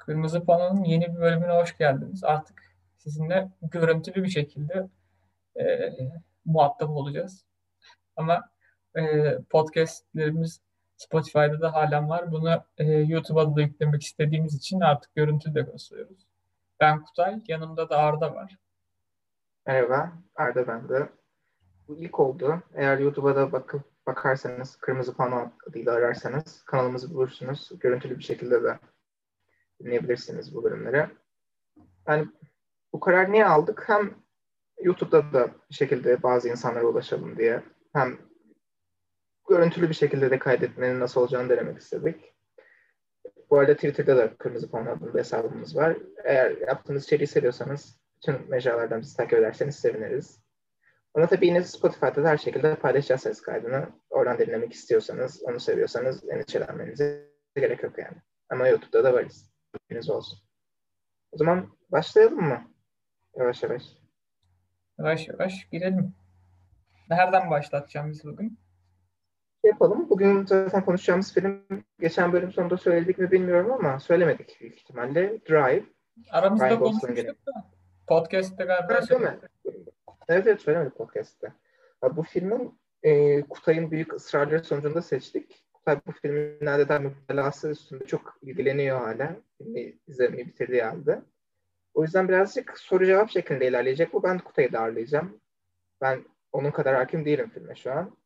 Kırmızı Pano'nun yeni bir bölümüne hoş geldiniz. Artık sizinle görüntülü bir şekilde e, muhatap olacağız. Ama e, podcastlerimiz Spotify'da da halen var. Bunu e, YouTube'a da yüklemek istediğimiz için artık görüntü de gösteriyoruz. Ben Kutay, yanımda da Arda var. Merhaba, Arda ben de. Bu ilk oldu. Eğer YouTube'a da bakıp bakarsanız, Kırmızı Pano adıyla ararsanız kanalımızı bulursunuz. Görüntülü bir şekilde de dinleyebilirsiniz bu bölümleri. Yani bu karar niye aldık? Hem YouTube'da da bir şekilde bazı insanlara ulaşalım diye hem görüntülü bir şekilde de kaydetmenin nasıl olacağını denemek istedik. Bu arada Twitter'da da Kırmızı Pano adında hesabımız var. Eğer yaptığımız içeriği seviyorsanız bütün mecralardan bizi takip ederseniz seviniriz. Ama tabii yine Spotify'da da her şekilde paylaşacağız ses kaydını. Oradan dinlemek istiyorsanız, onu seviyorsanız endişelenmenize gerek yok yani. Ama YouTube'da da varız. Bilginiz olsun. O zaman başlayalım mı? Yavaş yavaş. Yavaş yavaş girelim. Nereden başlatacağım biz bugün? Şey yapalım. Bugün zaten konuşacağımız film geçen bölüm sonunda söyledik mi bilmiyorum ama söylemedik büyük ihtimalle. Drive. Aramızda Ryan konuşmuştuk da. Podcast'te galiba evet, söylemedik. Evet evet söylemedik podcast'te. Bu filmin e, Kutay'ın büyük ısrarları sonucunda seçtik. Kutay bu filmin adeta müptelası üstünde çok ilgileniyor hala. Filmi izlemeyi bitirdiği halde. O yüzden birazcık soru cevap şeklinde ilerleyecek bu. Ben Kutay'ı da ağırlayacağım. Ben onun kadar hakim değilim filme şu an.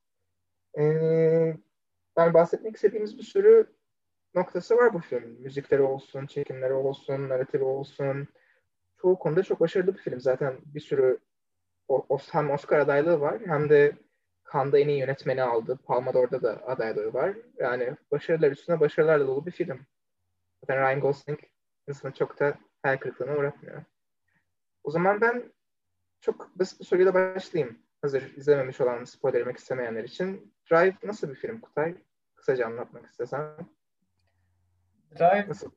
Ee, ben bahsetmek istediğimiz bir sürü noktası var bu film. Müzikleri olsun, çekimleri olsun, narratifi olsun. Çoğu konuda çok başarılı bir film. Zaten bir sürü o, o, hem Oscar adaylığı var hem de Cannes'da en iyi yönetmeni aldı. Palma d'Or'da da adaylığı var. Yani başarılar üstüne başarılarla dolu bir film. Zaten Ryan Gosling insanı çok da hayal kırıklığına uğratmıyor. O zaman ben çok basit bir soruyla başlayayım. Hazır izlememiş olan spoiler yemek istemeyenler için. Drive nasıl bir film Kutay? Kısaca anlatmak istesen. Drive nasıl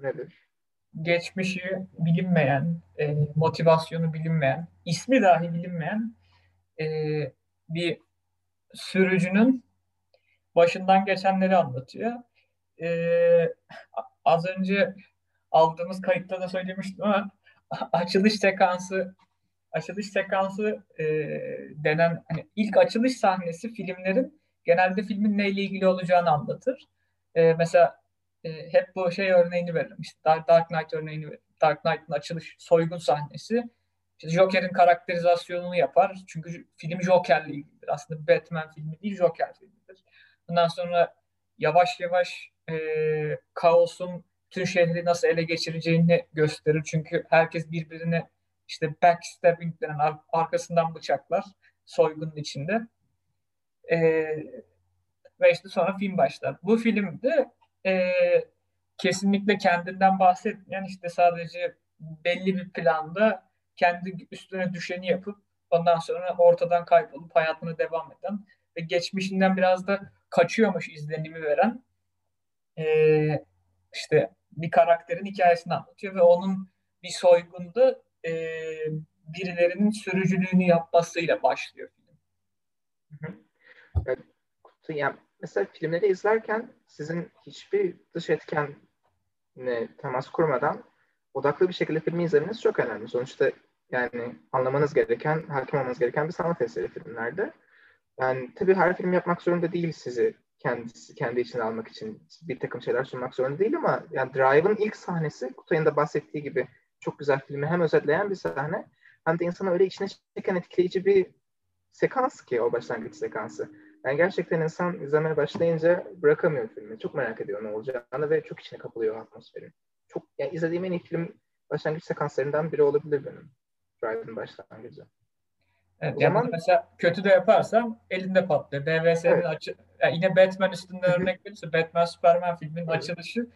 nedir? Geçmişi bilinmeyen, e, motivasyonu bilinmeyen, ismi dahi bilinmeyen e, bir sürücünün başından geçenleri anlatıyor. E, az önce aldığımız kayıtta da söylemiştim ama açılış sekansı açılış sekansı e, denen hani ilk açılış sahnesi filmlerin genelde filmin neyle ilgili olacağını anlatır. E, mesela e, hep bu şey örneğini veririm. İşte Dark, Dark Knight örneğini. Dark Knight'ın açılış soygun sahnesi. İşte Joker'in karakterizasyonunu yapar. Çünkü film Joker'le ilgilidir. Aslında Batman filmi değil, Joker filmidir. Bundan sonra yavaş yavaş e, kaosun tüm şehri nasıl ele geçireceğini gösterir. Çünkü herkes birbirine işte backstabbing denen ar- arkasından bıçaklar soygunun içinde. E, ve işte sonra film başlar. Bu filmde e, kesinlikle kendinden bahsetmeyen işte sadece belli bir planda kendi üstüne düşeni yapıp ondan sonra ortadan kaybolup hayatına devam eden ve geçmişinden biraz da kaçıyormuş izlenimi veren e, işte bir karakterin hikayesini anlatıyor ve onun bir soygunda e, birilerinin sürücülüğünü yapmasıyla başlıyor film. Yani mesela filmleri izlerken sizin hiçbir dış etkenle temas kurmadan odaklı bir şekilde filmi izlemeniz çok önemli. Sonuçta yani anlamanız gereken, hakim olmanız gereken bir sanat eseri filmlerde. Yani tabii her film yapmak zorunda değil sizi kendisi kendi içine almak için bir takım şeyler sunmak zorunda değil ama yani Drive'ın ilk sahnesi Kutay'ın da bahsettiği gibi çok güzel filmi hem özetleyen bir sahne hem de insanı öyle içine çeken etkileyici bir sekans ki o başlangıç sekansı. Yani gerçekten insan izlemeye başlayınca bırakamıyor filmi. Çok merak ediyor ne olacağını ve çok içine kapılıyor atmosferin. Çok yani izlediğim en iyi film başlangıç sekanslarından biri olabilir benim. Drive'ın başlangıcı. Evet, o yani zaman... mesela kötü de yaparsam elinde patlıyor. DVS'nin evet. açı yani yine Batman üstünden örnek verirse Batman Superman filminin evet. açılışı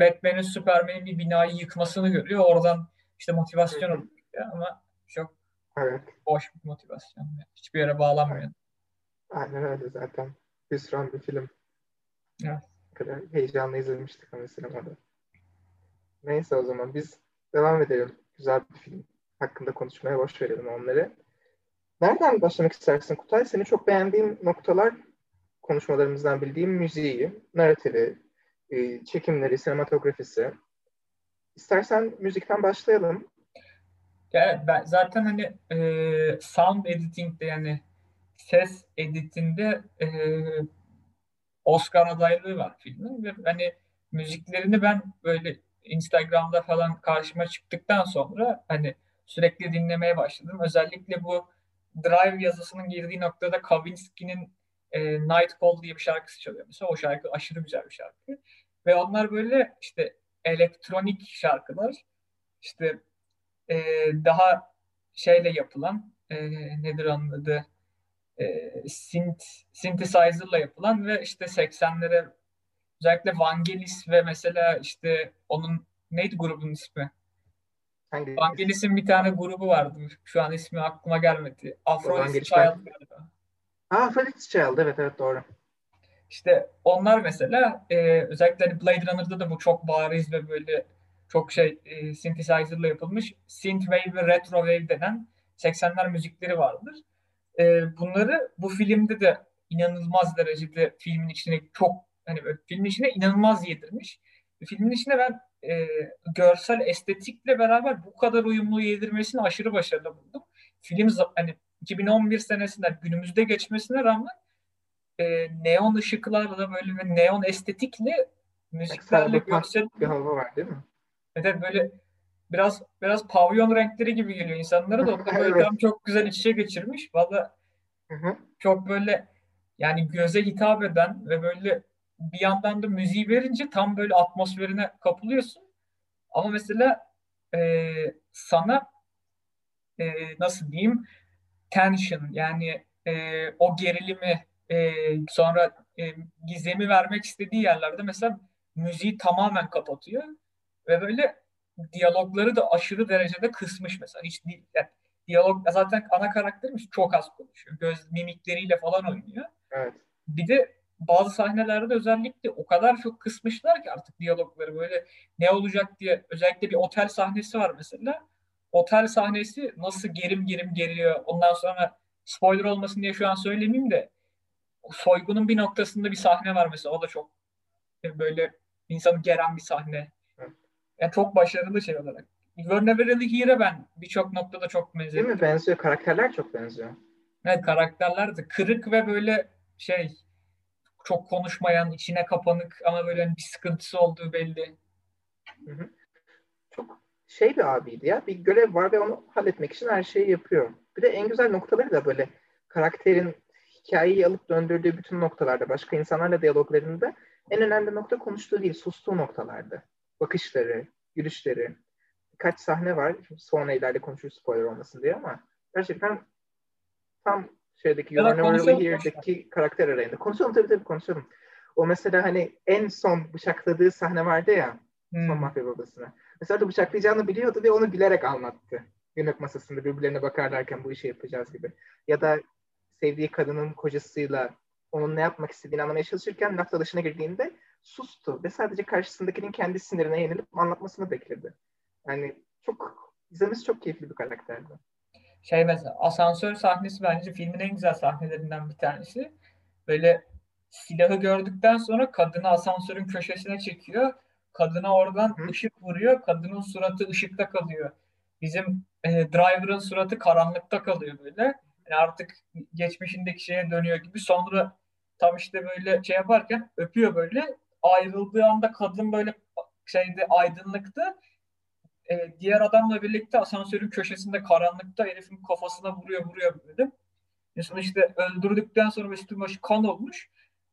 Batman'in Superman'in bir binayı yıkmasını görüyor. Oradan işte motivasyon oluyor ama çok evet. boş bir motivasyon. Hiçbir yere bağlanmıyor. Aynen öyle zaten. Hüsran bir film. Evet. Kadar heyecanla izlemiştik ama sinemada. Neyse o zaman biz devam edelim. Güzel bir film hakkında konuşmaya boş verelim onları. Nereden başlamak istersin Kutay? Seni çok beğendiğim noktalar konuşmalarımızdan bildiğim müziği, narratifi, e, çekimleri, sinematografisi. İstersen müzikten başlayalım. Ya ben zaten hani e, sound editing'de yani ses editinde e, Oscar adaylığı var filmin ve hani müziklerini ben böyle Instagram'da falan karşıma çıktıktan sonra hani sürekli dinlemeye başladım. Özellikle bu Drive yazısının girdiği noktada Kavinsky'nin e, Night Call diye bir şarkısı çalıyor. Mesela o şarkı aşırı güzel bir şarkı. Ve onlar böyle işte elektronik şarkılar işte e, daha şeyle yapılan e, nedir onun adı e, synth, synthesizer'la yapılan ve işte 80'lere özellikle Vangelis ve mesela işte onun neydi grubun ismi? Hangi Vangelis'in bir tane grubu vardı. Şu an ismi aklıma gelmedi. Aphrodite Child Aphrodite Child evet evet doğru. İşte onlar mesela e, özellikle hani Blade Runner'da da bu çok bariz ve böyle çok şey e, synthesizer'la yapılmış synthwave ve retrowave denen 80'ler müzikleri vardır. E, bunları bu filmde de inanılmaz derecede filmin içine çok hani filmin içine inanılmaz yedirmiş. Filmin içine ben e, görsel estetikle beraber bu kadar uyumlu yedirmesini aşırı başarılı buldum. Film hani 2011 senesinde günümüzde geçmesine rağmen e, neon ışıklarla böyle ve neon estetikle müziklerle görsel bir hava var değil mi? Evet böyle biraz biraz pavyon renkleri gibi geliyor insanlara da o da böyle evet. tam çok güzel iç içe geçirmiş. Valla çok böyle yani göze hitap eden ve böyle bir yandan da müziği verince tam böyle atmosferine kapılıyorsun. Ama mesela e, sana e, nasıl diyeyim tension yani e, o gerilimi e, sonra e, gizemi vermek istediği yerlerde mesela müziği tamamen kapatıyor ve böyle diyalogları da aşırı derecede kısmış mesela. Hiç yani diyalog zaten ana karakterimiz çok az konuşuyor. Göz mimikleriyle falan oynuyor. Evet. Bir de bazı sahnelerde özellikle o kadar çok kısmışlar ki artık diyalogları böyle ne olacak diye özellikle bir otel sahnesi var mesela. Otel sahnesi nasıl gerim gerim geliyor. Ondan sonra spoiler olmasın diye şu an söylemeyeyim de soygunun bir noktasında bir sahne var mesela. O da çok böyle insanı geren bir sahne. Yani çok başarılı şey olarak. You're Never Really Here'e ben birçok noktada çok benziyor. Değil mi? Benziyor. Karakterler çok benziyor. Evet karakterler de kırık ve böyle şey çok konuşmayan, içine kapanık ama böyle hani bir sıkıntısı olduğu belli. Hı hı. Çok şey bir abiydi ya. Bir görev var ve onu halletmek için her şeyi yapıyor. Bir de en güzel noktaları da böyle karakterin hikayeyi alıp döndürdüğü bütün noktalarda, başka insanlarla diyaloglarında en önemli nokta konuştuğu değil, sustuğu noktalarda. Bakışları, gülüşleri. Birkaç sahne var. Sonra ileride konuşuruz spoiler olmasın diye ama gerçekten tam şeydeki You Are Never Really Here'deki karakter arayında. Konuşalım tabii tabii konuşalım. O mesela hani en son bıçakladığı sahne vardı ya hmm. son mafya babasına. Mesela da bıçaklayacağını biliyordu ve onu bilerek anlattı. Yemek masasında birbirlerine bakarlarken bu işi yapacağız gibi. Ya da sevdiği kadının kocasıyla onun ne yapmak istediğini anlamaya çalışırken laf dalışına girdiğinde sustu ve sadece karşısındakinin kendi sinirine yenilip anlatmasını bekledi. Yani çok izlemesi çok keyifli bir karakterdi. Şey mesela asansör sahnesi bence filmin en güzel sahnelerinden bir tanesi. Böyle silahı gördükten sonra kadını asansörün köşesine çekiyor. Kadına oradan Hı. ışık vuruyor. Kadının suratı ışıkta kalıyor. Bizim e, driver'ın suratı karanlıkta kalıyor böyle. Yani artık geçmişindeki şeye dönüyor gibi. Sonra tam işte böyle şey yaparken öpüyor böyle. Ayrıldığı anda kadın böyle şeyde aydınlıkta e, diğer adamla birlikte asansörün köşesinde karanlıkta herifin kafasına vuruyor vuruyor böyle. En son işte öldürdükten sonra üstü başı kan olmuş.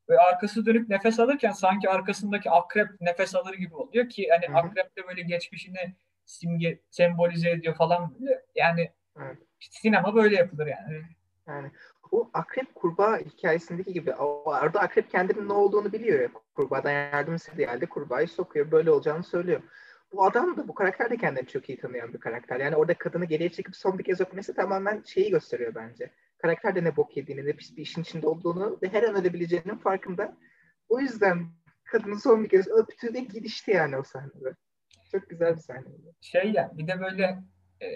Ve arkası dönüp nefes alırken sanki arkasındaki akrep nefes alır gibi oluyor ki hani Hı-hı. akrep de böyle geçmişini simge sembolize ediyor falan böyle. Yani işte sinema böyle yapılır yani. Yani o akrep kurbağa hikayesindeki gibi orada akrep kendinin ne olduğunu biliyor ya kurbağadan yardım istediği halde kurbağayı sokuyor böyle olacağını söylüyor. Bu adam da bu karakter de kendini çok iyi tanıyan bir karakter. Yani orada kadını geriye çekip son bir kez öpmesi tamamen şeyi gösteriyor bence. Karakter de ne bok yediğini, ne pis bir işin içinde olduğunu ve her an ölebileceğinin farkında. O yüzden kadını son bir kez öptü ve gidişti yani o sahnede. Çok güzel bir sahne. Şey ya bir de böyle e,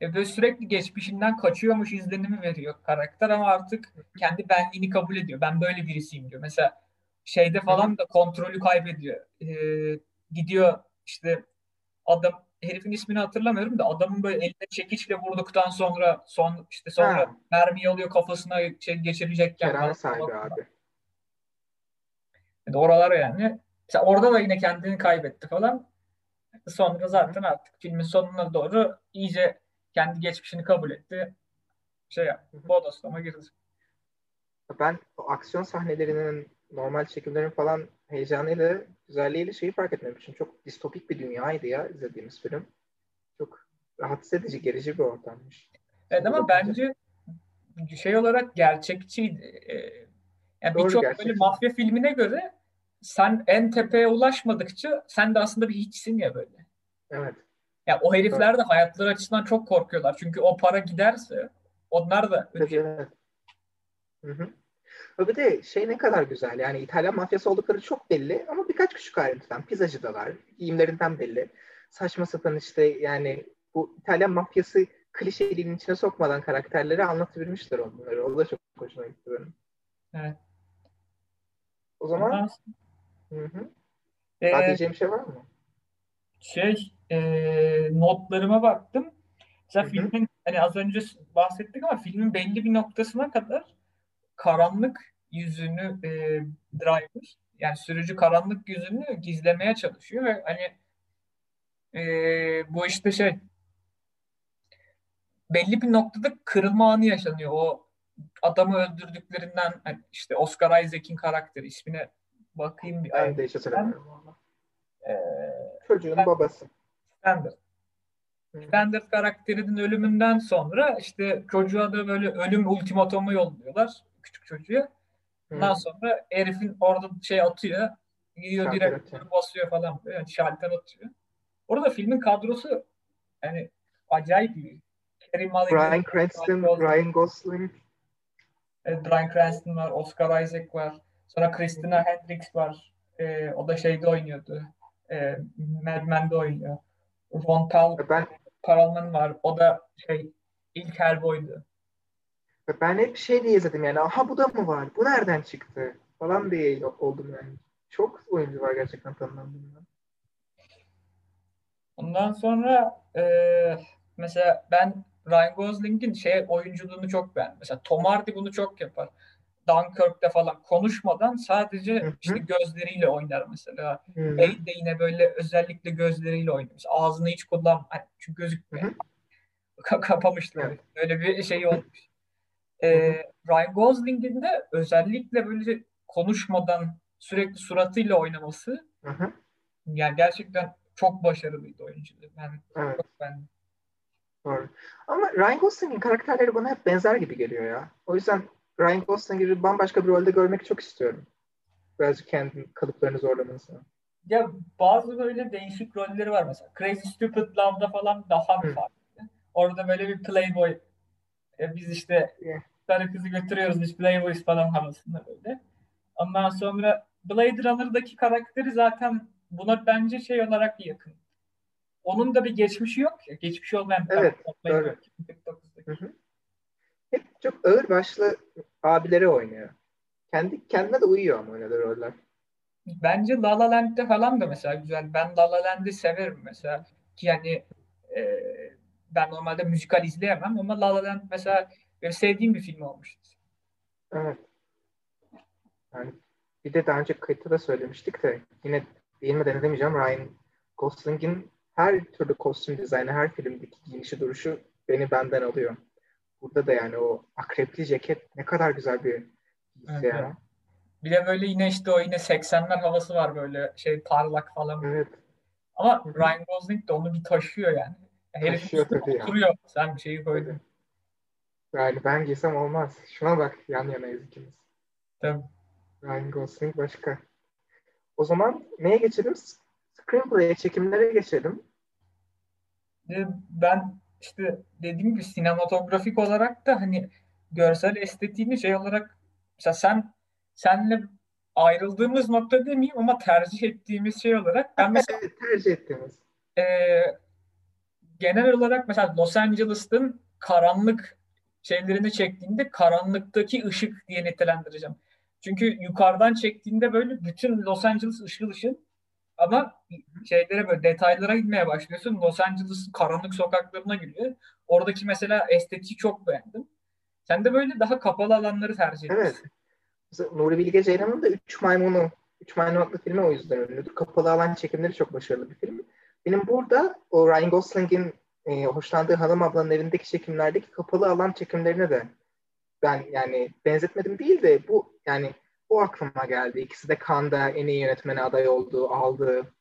e, böyle sürekli geçmişinden kaçıyormuş izlenimi veriyor karakter ama artık kendi benliğini kabul ediyor. Ben böyle birisiyim diyor. Mesela şeyde falan da kontrolü kaybediyor. E, gidiyor işte adam herifin ismini hatırlamıyorum da adamın böyle eline çekiçle vurduktan sonra son işte sonra Ha. mermiyi alıyor kafasına şey geçirecekken falan. sahibi abi. Yani oralar yani. Mesela orada da yine kendini kaybetti falan. Sonra zaten artık filmin sonuna doğru iyice kendi geçmişini kabul etti. Şey yaptı. Bodoslama girdi. Ben aksiyon sahnelerinin normal çekimlerin falan heyecanıyla, güzelliğiyle şeyi fark etmemişim. Çok distopik bir dünyaydı ya izlediğimiz film. Çok rahatsız edici, gerici bir ortammış. Evet ama bence şey olarak gerçekçiydi. Ee, yani birçok böyle mafya filmine göre sen en tepeye ulaşmadıkça sen de aslında bir hiçsin ya böyle. Evet. Ya o herifler de hayatları açısından çok korkuyorlar. Çünkü o para giderse onlar da Tabii evet. Hı hı. Bir de şey ne kadar güzel yani İtalyan mafyası oldukları çok belli ama birkaç küçük ayrıntıdan pizzacıdalar, giyimlerinden belli. Saçma sapan işte yani bu İtalyan mafyası klişeliğinin içine sokmadan karakterleri anlatabilmişler onları. O da çok hoşuma gitti benim. Evet. O zaman Ondan hı hı. Ee, Daha diyeceğim şey var mı? şey e, notlarıma baktım. Mesela Hı hı. filmin hani az önce bahsettik ama filmin belli bir noktasına kadar karanlık yüzünü e, driver yani sürücü karanlık yüzünü gizlemeye çalışıyor ve hani e, bu işte şey belli bir noktada kırılma anı yaşanıyor. O adamı öldürdüklerinden hani işte Oscar Isaac'in karakteri ismine bakayım bir Ben de hiç hatırlamıyorum e, Çocuğun Ben- babası. Standard. Standard karakterinin ölümünden sonra işte çocuğa da böyle ölüm ultimatomu yolluyorlar küçük çocuğa. Ondan Hı. sonra herifin orada şey atıyor. Gidiyor Şalter direkt atıyor. basıyor falan. Yani şalter atıyor. Orada filmin kadrosu yani acayip iyi. Kerry Mulligan, Bryan Cranston, Ryan Gosling, evet, Bryan Cranston var, Oscar Isaac var. Sonra Christina Hendricks var. Ee, o da şeyde oynuyordu. Ee, Mad Men'de oynuyor. Ron Paul, Ben Perlman var. O da şey ilk Hellboy'du. Ben hep şey diye izledim yani. Aha bu da mı var? Bu nereden çıktı? Falan diye oldum yani. Çok oyuncu var gerçekten tanınan bilmem. Ondan sonra e, mesela ben Ryan Gosling'in şey oyunculuğunu çok beğendim. Mesela Tom Hardy bunu çok yapar. Dunkirk'te falan konuşmadan sadece işte gözleriyle oynar mesela. Bale de yine böyle özellikle gözleriyle oynar. Mesela ağzını hiç kullan hani çünkü gözükmüyor. Ka- kapamışlar. Böyle bir şey olmuş. E, Ryan Gosling'in de özellikle böyle konuşmadan sürekli suratıyla oynaması Hı hı. yani gerçekten çok başarılıydı oyunculuğu. Ben Evet. çok beğendim. Doğru. Ama Ryan Gosling'in karakterleri bana hep benzer gibi geliyor ya. O yüzden Ryan Gosling gibi bambaşka bir rolde görmek çok istiyorum. Birazcık kendi kalıplarını zorlamasını. Ya bazı böyle değişik rolleri var mesela. Crazy Stupid Love'da falan daha bir farklı. Orada böyle bir playboy e, biz işte karı kızı götürüyoruz biz playboys falan havasında böyle. Ondan sonra Blade Runner'daki karakteri zaten buna bence şey olarak yakın. Onun da bir geçmişi yok ya. Geçmişi olmayan bir Evet, karakter. Blade doğru. Runner 2049'daki. Hı hı. Hep çok ağır başlı abileri oynuyor. Kendi kendine de uyuyor ama oynadığı roller. Bence La La Land'de falan da mesela güzel. Ben La La Land'i severim mesela. Ki yani e, ben normalde müzikal izleyemem ama La La Land mesela sevdiğim bir film olmuştu. Evet. Yani bir de daha önce kayıtta da söylemiştik de yine değinmeden edemeyeceğim. Ryan Gosling'in her türlü kostüm dizaynı, her filmdeki giyinişi, duruşu beni benden alıyor. Burada da yani o akrepli ceket ne kadar güzel bir Evet, ya. evet. Bir de böyle yine işte o yine 80'ler havası var böyle şey parlak falan. Evet. Ama. Ryan Gosling de onu bir taşıyor yani. Herif oturuyor. Sen bir şeyi koydun. Yani ben giysem olmaz. Şuna bak yan yanayız ikimiz. Tabii. Ryan Gosling başka. O zaman neye geçelim? Screenplay'e, çekimlere geçelim. E, Ben işte dediğim gibi sinematografik olarak da hani görsel estetiğini şey olarak mesela sen senle ayrıldığımız nokta demeyeyim ama tercih ettiğimiz şey olarak ben mesela tercih ettiğimiz. e, genel olarak mesela Los Angeles'ın karanlık şeylerini çektiğinde karanlıktaki ışık diye nitelendireceğim. Çünkü yukarıdan çektiğinde böyle bütün Los Angeles ışıl ışıl Ama şeylere böyle detaylara gitmeye başlıyorsun. Los Angeles'ın karanlık sokaklarına giriyor. Oradaki mesela estetiği çok beğendim. Sen de böyle daha kapalı alanları tercih ediyorsun. Evet. Nuri Bilge Ceylan'ın da Üç Maymunu, Üç Maymun adlı filmi o yüzden ünlüdür. Kapalı alan çekimleri çok başarılı bir film. Benim burada o Ryan Gosling'in e, hoşlandığı hanım ablanın evindeki çekimlerdeki kapalı alan çekimlerine de ben yani benzetmedim değil de bu yani o aklıma geldi. İkisi de Kanda en iyi yönetmene aday olduğu, aldığı.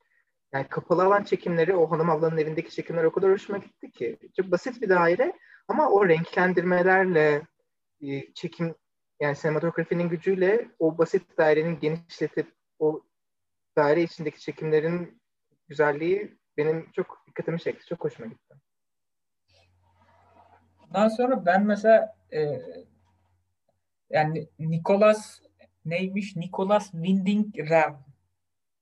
Yani kapalı alan çekimleri, o hanım ablanın evindeki çekimler o kadar hoşuma gitti ki. Çok basit bir daire ama o renklendirmelerle e, çekim yani sinematografinin gücüyle o basit dairenin genişletip o daire içindeki çekimlerin güzelliği benim çok dikkatimi çekti. Çok hoşuma gitti. Ondan sonra ben mesela e, yani Nicholas neymiş? Nicholas Winding Refn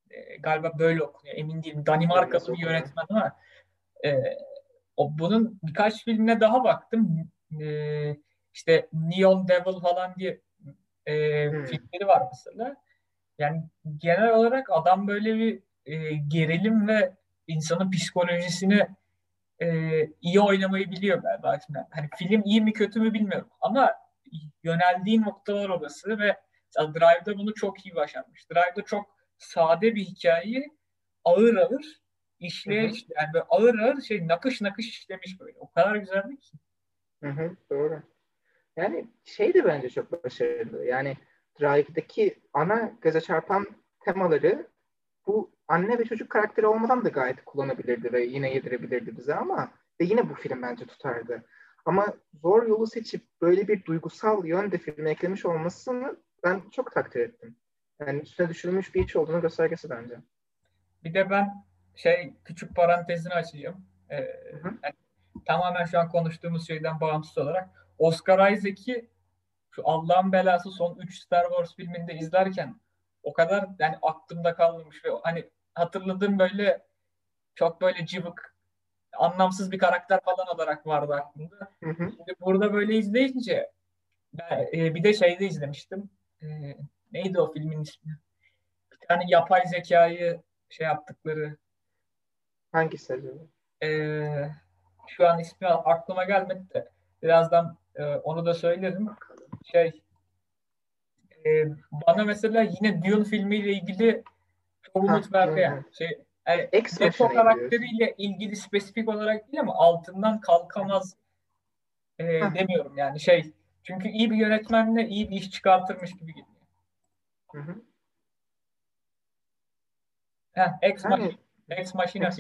e, galiba böyle okunuyor. Emin değilim. Danimarkalı bir yönetmen ama e, o, bunun birkaç filmine daha baktım. E, işte Neon Devil falan diye e, hmm. filmleri var mesela. Yani genel olarak adam böyle bir e, gerilim ve insanın psikolojisini e, iyi oynamayı biliyor galiba. Şimdi, hani film iyi mi kötü mü bilmiyorum ama yöneldiği noktalar orası ve Drive'da bunu çok iyi başarmış. Drive'da çok sade bir hikayeyi ağır ağır işleye işte yani böyle ağır ağır şey nakış nakış işlemiş böyle. O kadar güzeldi ki. Hı hı, doğru. Yani şey de bence çok başarılı. Yani Drive'daki ana göze çarpan temaları bu anne ve çocuk karakteri olmadan da gayet kullanabilirdi ve yine yedirebilirdi bize ama ve yine bu film bence tutardı. Ama zor yolu seçip böyle bir duygusal yön de filme eklemiş olmasını ben çok takdir ettim. Yani üstüne düşürülmüş bir iş olduğunu göstergesi bence. Bir de ben şey küçük parantezini açayım. Ee, yani, tamamen şu an konuştuğumuz şeyden bağımsız olarak Oscar Isaac'i şu Allah'ın belası son 3 Star Wars filminde izlerken o kadar yani aklımda kalmış ve hani hatırladığım böyle çok böyle cıvık anlamsız bir karakter falan olarak vardı aklımda. Hı hı. Şimdi burada böyle izleyince ben, e, bir de şeyde izlemiştim. E, neydi o filmin ismi? Bir tane yapay zekayı şey yaptıkları. Hangisi acaba? E, şu an ismi aklıma gelmedi de birazdan e, onu da söylerim. Şey e, bana mesela yine Dune filmiyle ilgili umut verdi yani. Şey, yani Deto karakteriyle ilgili spesifik olarak değil ama altından kalkamaz e, demiyorum yani şey çünkü iyi bir yönetmenle iyi bir iş çıkartırmış gibi geliyor. Hı hı. Heh, Ex, yani, Machina, Ex Machina Ex.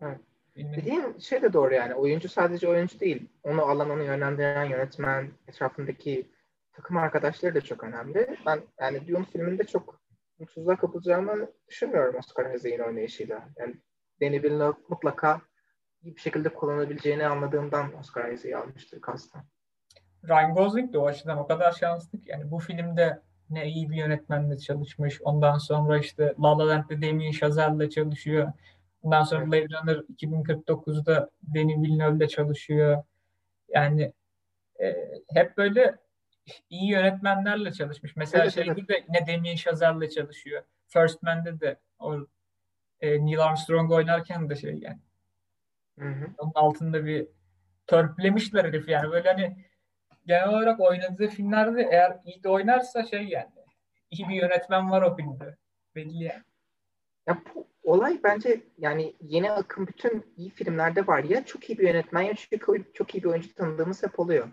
Evet. Şey de doğru yani. Oyuncu sadece oyuncu değil. Onu alan, onu yönlendiren yönetmen, etrafındaki takım arkadaşları da çok önemli. Ben yani Dune filminde çok mutsuzluğa kapılacağımı düşünmüyorum Oscar Isaac'in oynayışıyla. Yani Danny Villeneuve mutlaka iyi bir şekilde kullanabileceğini anladığımdan Oscar Isaac'i almıştır kastan. Ryan Gosling de o açıdan o kadar şanslı ki. Yani bu filmde ne iyi bir yönetmenle çalışmış. Ondan sonra işte La La Land'de Damien Chazelle'le çalışıyor. Ondan sonra evet. Blade Runner 2049'da Denis Villeneuve'le çalışıyor. Yani e, hep böyle iyi yönetmenlerle çalışmış. Mesela evet, şeyde evet. de ne Damien Chazelle'le çalışıyor. First Man'de de o e, Neil Armstrong oynarken de şey yani. Hı hı. Onun altında bir törpülemişler herif yani. Böyle hani genel olarak oynadığı filmlerde eğer iyi de oynarsa şey yani iyi bir yönetmen var o filmde. Belli yani. Ya bu olay bence yani yeni akım bütün iyi filmlerde var ya çok iyi bir yönetmen ya çok, çok iyi bir oyuncu tanıdığımız hep oluyor.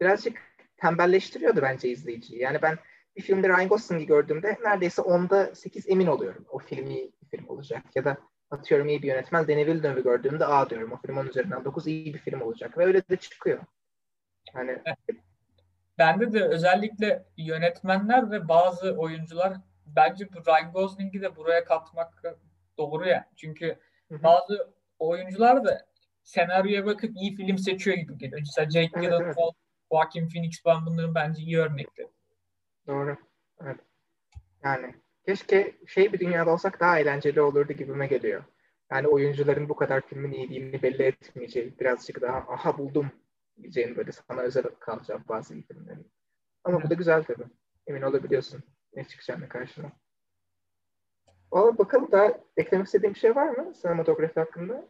Birazcık tembelleştiriyordu bence izleyiciyi. Yani ben bir filmde Ryan Gosling'i gördüğümde neredeyse onda 8 emin oluyorum. O film iyi bir film olacak. Ya da atıyorum iyi bir yönetmen Denis Villeneuve'ü gördüğümde a diyorum o film onun üzerinden 9 iyi bir film olacak. Ve öyle de çıkıyor. Yani Bende de özellikle yönetmenler ve bazı oyuncular bence bu Ryan Gosling'i de buraya katmak doğru yani. Çünkü bazı oyuncular da senaryoya bakıp iyi film seçiyor gibi geliyor. Mesela Jake evet, Gyllenhaal, evet. Joaquin Phoenix falan bunların bence iyi örnekleri. Doğru. Evet. Yani keşke şey bir dünyada olsak daha eğlenceli olurdu gibime geliyor. Yani oyuncuların bu kadar filmin iyiliğini belli etmeyeceği, birazcık daha aha buldum diyeceğin böyle sana özel kalacak bazı filmlerin. Ama bu da güzel tabii. Emin olabiliyorsun ne çıkacağını karşına. Valla bakalım daha eklemek istediğim bir şey var mı sinematografi hakkında?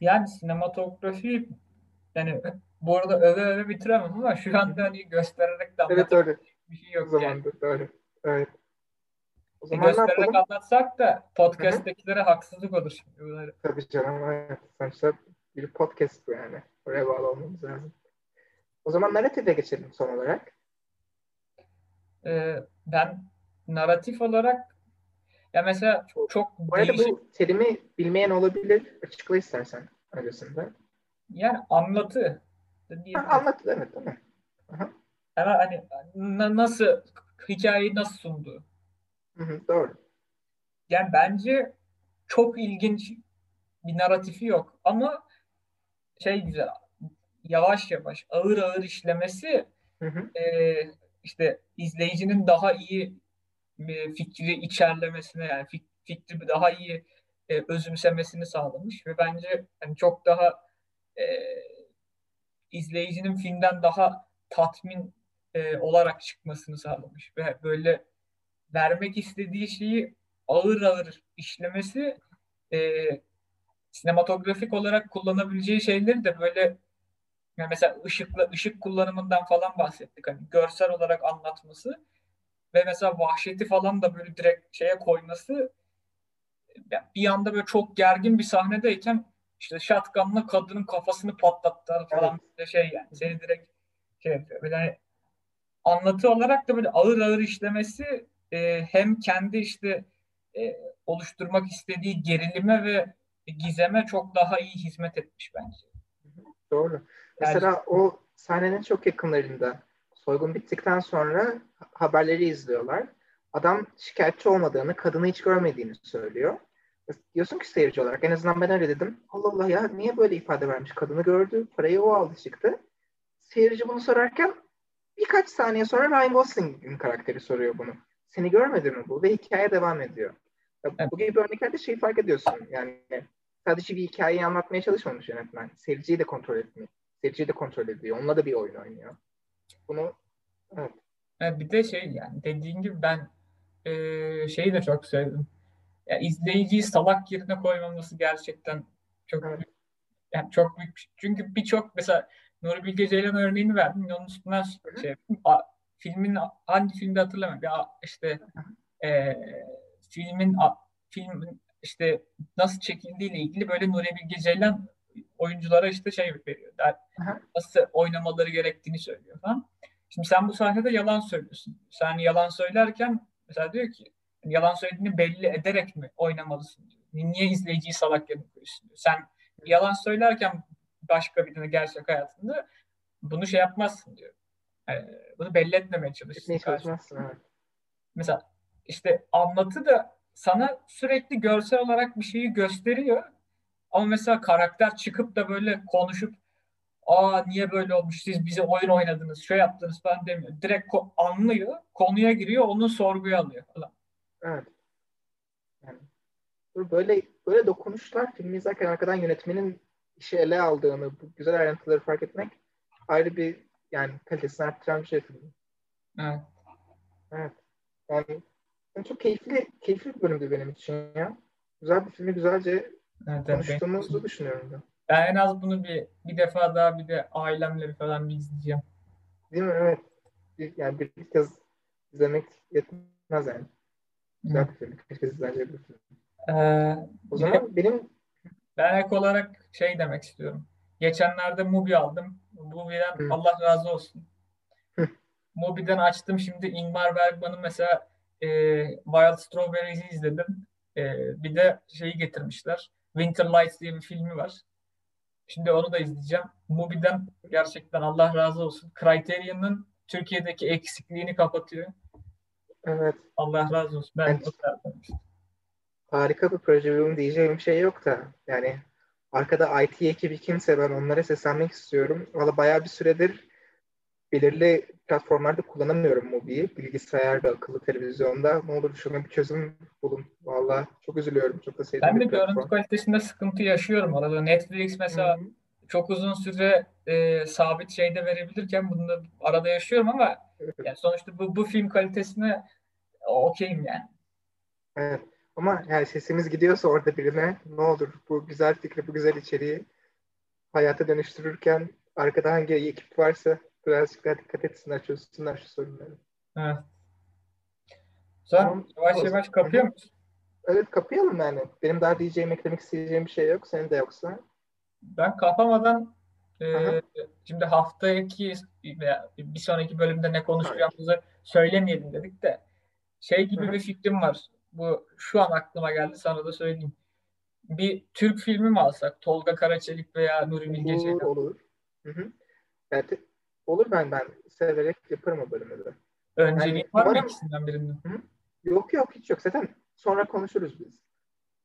Yani sinematografi yani bu arada öve öve bitiremem ama şu anda hani göstererek de Evet öyle. bir şey yok O yani. zaman da öyle. Evet. O zaman göstererek anlatsak da podcast'tekilere haksızlık olur şimdi. Tabii canım evet. Sonuçta bir podcast bu yani. Oraya bağlı olmamız lazım. O zaman narratife geçelim son olarak. Ee, ben narratif olarak ya mesela çok, çok Bu arada değişik bu terimi bilmeyen olabilir. Açıkla istersen öncesinde. yani anlatı da Ha, diyebiliriz. anlat evet değil mi? Aha. Ama hani na- nasıl hikayeyi nasıl sundu? Hı hı, doğru. Yani bence çok ilginç bir narratifi yok ama şey güzel yavaş yavaş ağır ağır işlemesi Hı hı. e, işte izleyicinin daha iyi e, fikri içerlemesine yani fik- fikri daha iyi e, özümsemesini sağlamış ve bence yani çok daha e, izleyicinin filmden daha tatmin e, olarak çıkmasını sağlamış ve böyle vermek istediği şeyi ağır ağır işlemesi e, sinematografik olarak kullanabileceği şeyleri de böyle yani mesela ışıkla ışık kullanımından falan bahsettik. Hani görsel olarak anlatması ve mesela vahşeti falan da böyle direkt şeye koyması yani bir anda böyle çok gergin bir sahnedeyken işte shotgunla kadının kafasını patlattılar falan böyle şey yani seni direkt şey yapıyor. Böyle hani anlatı olarak da böyle ağır ağır işlemesi e, hem kendi işte e, oluşturmak istediği gerilime ve gizeme çok daha iyi hizmet etmiş bence. Doğru. Mesela o sahnenin çok yakınlarında soygun bittikten sonra haberleri izliyorlar. Adam şikayetçi olmadığını, kadını hiç görmediğini söylüyor. Diyorsun ki seyirci olarak en azından ben öyle dedim. Allah Allah ya niye böyle ifade vermiş? Kadını gördü, parayı o aldı çıktı. Seyirci bunu sorarken birkaç saniye sonra Ryan Gosling'in karakteri soruyor bunu. Seni görmedi mi bu? Ve hikaye devam ediyor. Ya, Evet. Bu gibi örneklerde şeyi fark ediyorsun. Yani sadece bir hikayeyi anlatmaya çalışmamış yönetmen. Seyirciyi de kontrol etmiyor. Seyirciyi de kontrol ediyor. Onunla da bir oyun oynuyor. Bunu evet. Bir de şey yani dediğin gibi ben e, şeyi de çok sevdim. Ya izleyiciyi salak yerine koymaması gerçekten çok Evet. büyük, yani çok büyük şey. Çünkü birçok mesela Nuri Bilge Ceylan örneğini verdim. Onun üstünden şey. A- filmin hangi filmde hatırlamıyorum. Ya işte e, filmin a- filmin işte nasıl çekildiğiyle ilgili böyle Nuri Bilge Ceylan oyunculara işte şey veriyor. Der, nasıl oynamaları gerektiğini söylüyor falan. Şimdi sen bu sahnede yalan söylüyorsun. Sen yalan söylerken mesela diyor ki yalan söylediğini belli ederek mi oynamalısın diyor. Niye izleyiciyi salak yerine koyuyorsun diyor. Sen yalan söylerken başka birine gerçek hayatında bunu şey yapmazsın diyor. Ee, bunu belli etmemeye çalışırsın. Çalışmazsın evet. Mesela işte anlatı da sana sürekli görsel olarak bir şeyi gösteriyor. Ama mesela karakter çıkıp da böyle konuşup aa niye böyle olmuş siz bize oyun oynadınız şey yaptınız falan demiyor. Direkt ko- anlıyor konuya giriyor onu sorguya alıyor falan. Evet. Yani bu böyle böyle dokunuşlar filmi izlerken arkadan yönetmenin işi ele aldığını, bu güzel ayrıntıları fark etmek ayrı bir yani kalitesini arttıran bir şey filmin. Evet. Evet. Yani, yani çok keyifli keyifli bir bölümdü benim için ya. Güzel bir filmi güzelce Evet, konuştuğumuzu düşünüyorum ben. Ben en az bunu bir bir defa daha bir de ailemle falan bir izleyeceğim. Değil mi? Evet. Bir, yani bir kez izlemek yetmez yani. Güzel bir film. Keşke bir film. Ee, O zaman benim Ben ek olarak şey demek istiyorum. Geçenlerde Mubi aldım. Mubi'den Hı. Allah razı olsun. Hı. Mubi'den açtım şimdi Ingmar Bergman'ın mesela e, Wild Strawberries'i izledim. E, bir de şeyi getirmişler. Winter Lights diye bir filmi var. Şimdi onu da izleyeceğim. Mubi'den gerçekten Allah razı olsun. Criterion'ın Türkiye'deki eksikliğini kapatıyor. Evet Allah razı olsun. Ben beğendim. harika bir proje benim diyeceğim bir şey yok da yani arkada IT ekibi kimse ben onlara seslenmek istiyorum. Valla bayağı bir süredir belirli platformlarda kullanamıyorum Mubi'yi. Bilgisayarda, akıllı televizyonda. Ne olur şuna bir çözüm bulun. Valla çok üzülüyorum. Çok da sevdiğim Ben de platform. görüntü kalitesinde sıkıntı yaşıyorum arada. Netflix mesela Hı hı. çok uzun süre e, sabit şeyde verebilirken bunu da arada yaşıyorum ama Evet. yani sonuçta bu, bu film kalitesine okeyim yani. Evet. Ama yani sesimiz gidiyorsa orada birine ne olur bu güzel fikri, bu güzel içeriği hayata dönüştürürken arkada hangi ekip varsa birazcık daha dikkat etsinler, çözsünler şu sorunları. Evet. Sen tamam. yavaş yavaş kapıyor musun? Evet kapayalım yani. Benim daha diyeceğim, eklemek isteyeceğim bir şey yok. Senin de yoksa. Ben kapamadan e, şimdi haftaki veya bir sonraki bölümde ne konuşacağımızı söylemeyelim dedik de şey gibi Hı-hı. bir fikrim var. Bu şu an aklıma geldi sana da söyleyeyim. Bir Türk filmi mi alsak? Tolga Karaçelik veya Nuri Bilge Ceylan. Olur. olur. Hı hı. Evet, olur ben ben severek yaparım o bölümü de. Önceliğin yani, var mı ikisinden birinin? Hı? Yok yok hiç yok. Zaten sonra konuşuruz biz.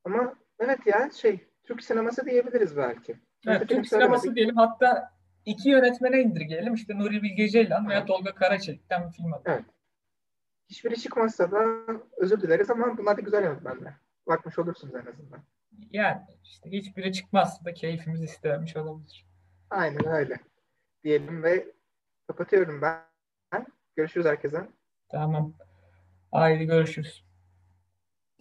Ama evet ya şey Türk sineması diyebiliriz belki. Evet, Türk sineması diyelim. Hatta iki yönetmene indirgeyelim. İşte Nuri Bilge Ceylan veya Tolga Karaçelik'ten bir film alalım. Evet. Hiçbiri çıkmazsa da özür dileriz ama bunlar da güzel yönetmenler. Bakmış olursunuz en azından. Yani işte hiçbiri çıkmazsa da keyfimiz istemiş olabilir. Aynen öyle. Diyelim ve kapatıyorum ben. Görüşürüz herkese. Tamam. Haydi görüşürüz.